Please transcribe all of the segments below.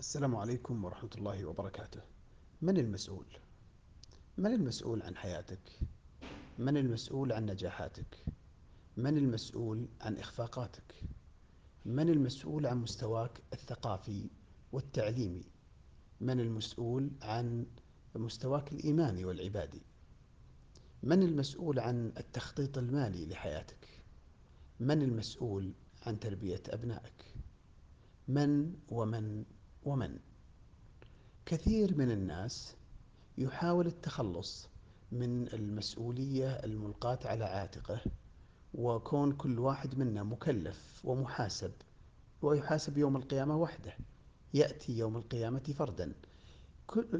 السلام عليكم ورحمة الله وبركاته. من المسؤول؟ من المسؤول عن حياتك؟ من المسؤول عن نجاحاتك؟ من المسؤول عن إخفاقاتك؟ من المسؤول عن مستواك الثقافي والتعليمي؟ من المسؤول عن مستواك الإيماني والعبادي؟ من المسؤول عن التخطيط المالي لحياتك؟ من المسؤول عن تربية أبنائك؟ من ومن ومن؟ كثير من الناس يحاول التخلص من المسؤولية الملقاة على عاتقه وكون كل واحد منا مكلف ومحاسب ويحاسب يوم القيامة وحده يأتي يوم القيامة فردا.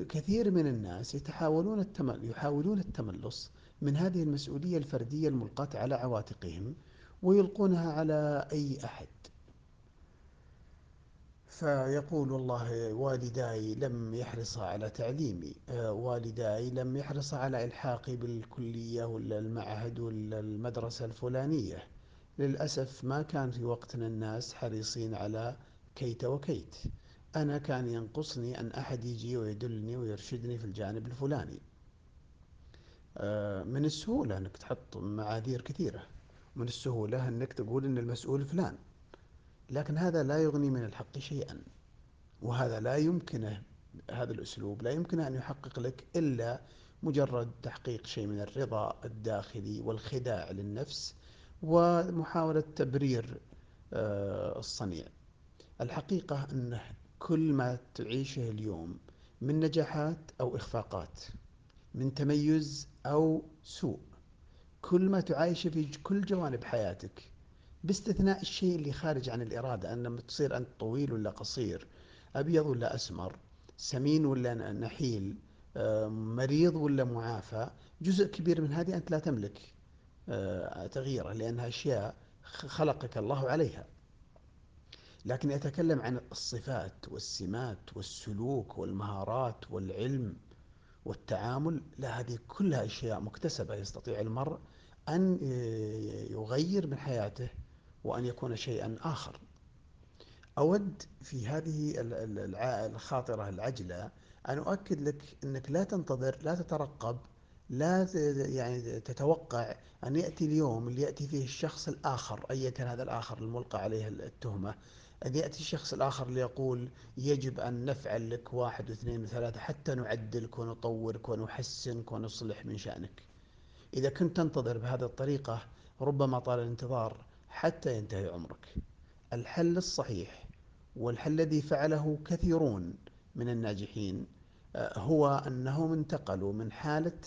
كثير من الناس يتحاولون يحاولون التملص من هذه المسؤولية الفردية الملقاة على عواتقهم ويلقونها على أي أحد. فيقول والله والداي لم يحرصا على تعليمي. آه، والداي لم يحرصا على إلحاقي بالكلية ولا المعهد ولا المدرسة الفلانية. للأسف ما كان في وقتنا الناس حريصين على كيت وكيت. أنا كان ينقصني أن أحد يجي ويدلني ويرشدني في الجانب الفلاني. آه، من السهولة أنك تحط معاذير كثيرة. من السهولة أنك تقول أن المسؤول فلان. لكن هذا لا يغني من الحق شيئا وهذا لا يمكنه هذا الأسلوب لا يمكن أن يحقق لك إلا مجرد تحقيق شيء من الرضا الداخلي والخداع للنفس ومحاولة تبرير آه، الصنيع. الحقيقة أنه كل ما تعيشه اليوم من نجاحات أو إخفاقات من تميز أو سوء كل ما تعايشه في كل جوانب حياتك باستثناء الشيء اللي خارج عن الإرادة أن لما تصير أنت طويل ولا قصير أبيض ولا أسمر سمين ولا نحيل مريض ولا معافى جزء كبير من هذه أنت لا تملك آه، تغييره لأنها أشياء خلقك الله عليها. لكن يتكلم عن الصفات والسمات والسلوك والمهارات والعلم والتعامل لا هذه كلها أشياء مكتسبة يستطيع المرء أن يغير من حياته وأن يكون شيئا آخر. أود في هذه الخاطرة العجلة أن أؤكد لك أنك لا تنتظر لا تترقب لا يعني تتوقع أن يأتي اليوم اللي يأتي فيه الشخص الآخر أيا كان هذا الآخر الملقى عليه التهمة أن يأتي الشخص الآخر ليقول يجب أن نفعل لك واحد واثنين وثلاثة حتى نعدلك ونطورك ونحسنك ونصلح من شأنك. إذا كنت تنتظر بهذه الطريقة ربما طال الانتظار حتى ينتهي عمرك. الحل الصحيح والحل الذي فعله كثيرون من الناجحين آه، هو أنهم انتقلوا من حالة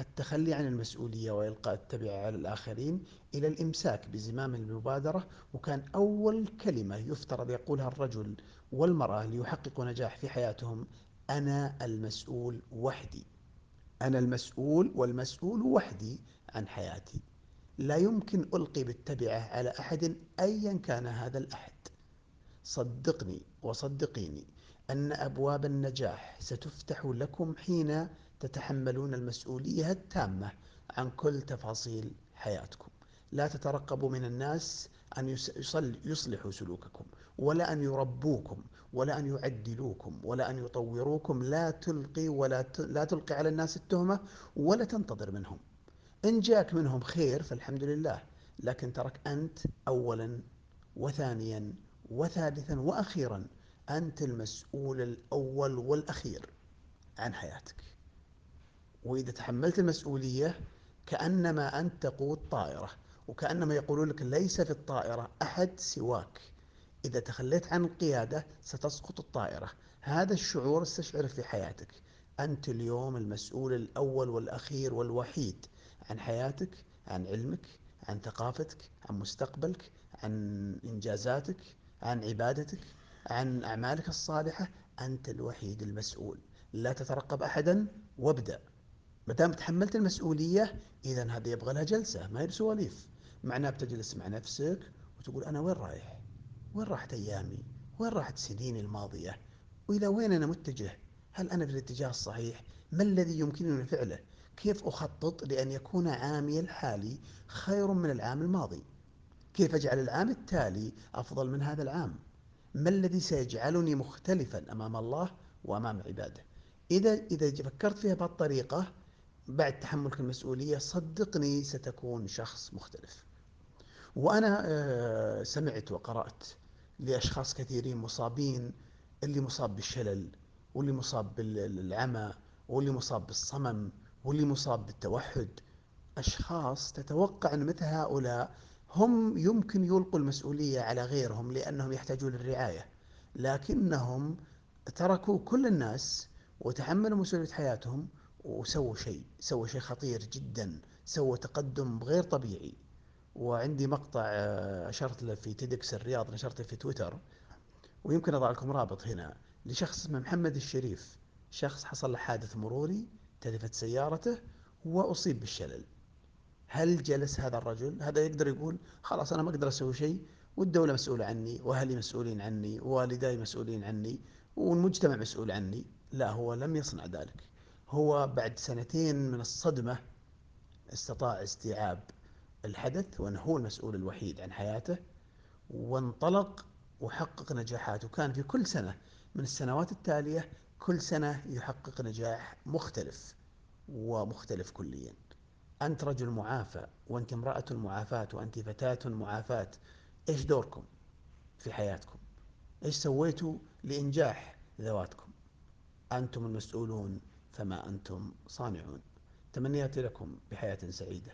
التخلي عن المسؤولية وإلقاء التبعة على الآخرين إلى الإمساك بزمام المبادرة. وكان أول كلمة يفترض يقولها الرجل والمرأة ليحققوا نجاح في حياتهم أنا المسؤول وحدي. أنا المسؤول والمسؤول وحدي عن حياتي. لا يمكن ألقي بالتبعة على أحد أيا كان هذا الأحد. صدقني وصدقيني أن أبواب النجاح ستفتح لكم حين تتحملون المسؤولية التامة عن كل تفاصيل حياتكم. لا تترقبوا من الناس أن يصلحوا سلوككم ولا أن يربوكم ولا أن يعدلوكم ولا أن يطوروكم. لا تلقي ولا لا تلقي على الناس التهمة ولا تنتظر منهم. إن جاءك منهم خير فالحمد لله لكن ترك أنت أولا وثانيا وثالثا وأخيرا أنت المسؤول الأول والأخير عن حياتك. وإذا تحملت المسؤولية كأنما أنت تقود طائرة وكأنما يقولون لك ليس في الطائرة أحد سواك. إذا تخليت عن القيادة ستسقط الطائرة. هذا الشعور استشعره في حياتك. أنت اليوم المسؤول الأول والأخير والوحيد. عن حياتك عن علمك عن ثقافتك عن مستقبلك عن إنجازاتك عن عبادتك عن أعمالك الصالحة أنت الوحيد المسؤول. لا تترقب أحدا وابدأ. ما دام تحملت المسؤولية إذا هذا يبغى لها جلسة ما هي بسواليف معناه بتجلس مع نفسك وتقول أنا وين رايح؟ وين راحت أيامي؟ وين راحت سنيني الماضية؟ وإلى وين أنا متجه؟ هل أنا في الاتجاه الصحيح؟ ما الذي يمكنني فعله؟ كيف أخطط لأن يكون عامي الحالي خير من العام الماضي؟ كيف أجعل العام التالي أفضل من هذا العام؟ ما الذي سيجعلني مختلفا أمام الله وأمام عباده؟ إذا إذا فكرت فيها بهالطريقة بعد تحملك المسؤولية صدقني ستكون شخص مختلف. وأنا آه، سمعت وقرأت لأشخاص كثيرين مصابين اللي مصاب بالشلل واللي مصاب بالعمى واللي مصاب بالصمم واللي مصاب بالتوحد أشخاص تتوقع أن مثل هؤلاء هم يمكن يلقوا المسؤولية على غيرهم لأنهم يحتاجون الرعاية لكنهم تركوا كل الناس وتحملوا مسؤولية حياتهم وسووا شيء سووا شيء خطير جدا سووا تقدم غير طبيعي. وعندي مقطع آه، أشرت له في تيدكس الرياض نشرته في تويتر ويمكن أضع لكم رابط هنا لشخص اسمه محمد الشريف شخص حصل له حادث مروري تلفت سيارته وأصيب بالشلل. هل جلس هذا الرجل؟ هذا يقدر يقول خلاص أنا ما أقدر أسوي شيء والدولة مسؤولة عني وأهلي مسؤولين عني ووالداي مسؤولين عني والمجتمع مسؤول عني. لا هو لم يصنع ذلك. هو بعد سنتين من الصدمة استطاع استيعاب الحدث وأنه هو المسؤول الوحيد عن حياته وانطلق وحقق نجاحات. وكان في كل سنة من السنوات التالية كل سنة يحقق نجاح مختلف ومختلف كليا. أنت رجل معافى وأنت امرأة معافاة وأنت فتاة معافاة إيش دوركم في حياتكم؟ إيش سويتوا لإنجاح ذواتكم؟ أنتم المسؤولون فما أنتم صانعون. تمنياتي لكم بحياة سعيدة.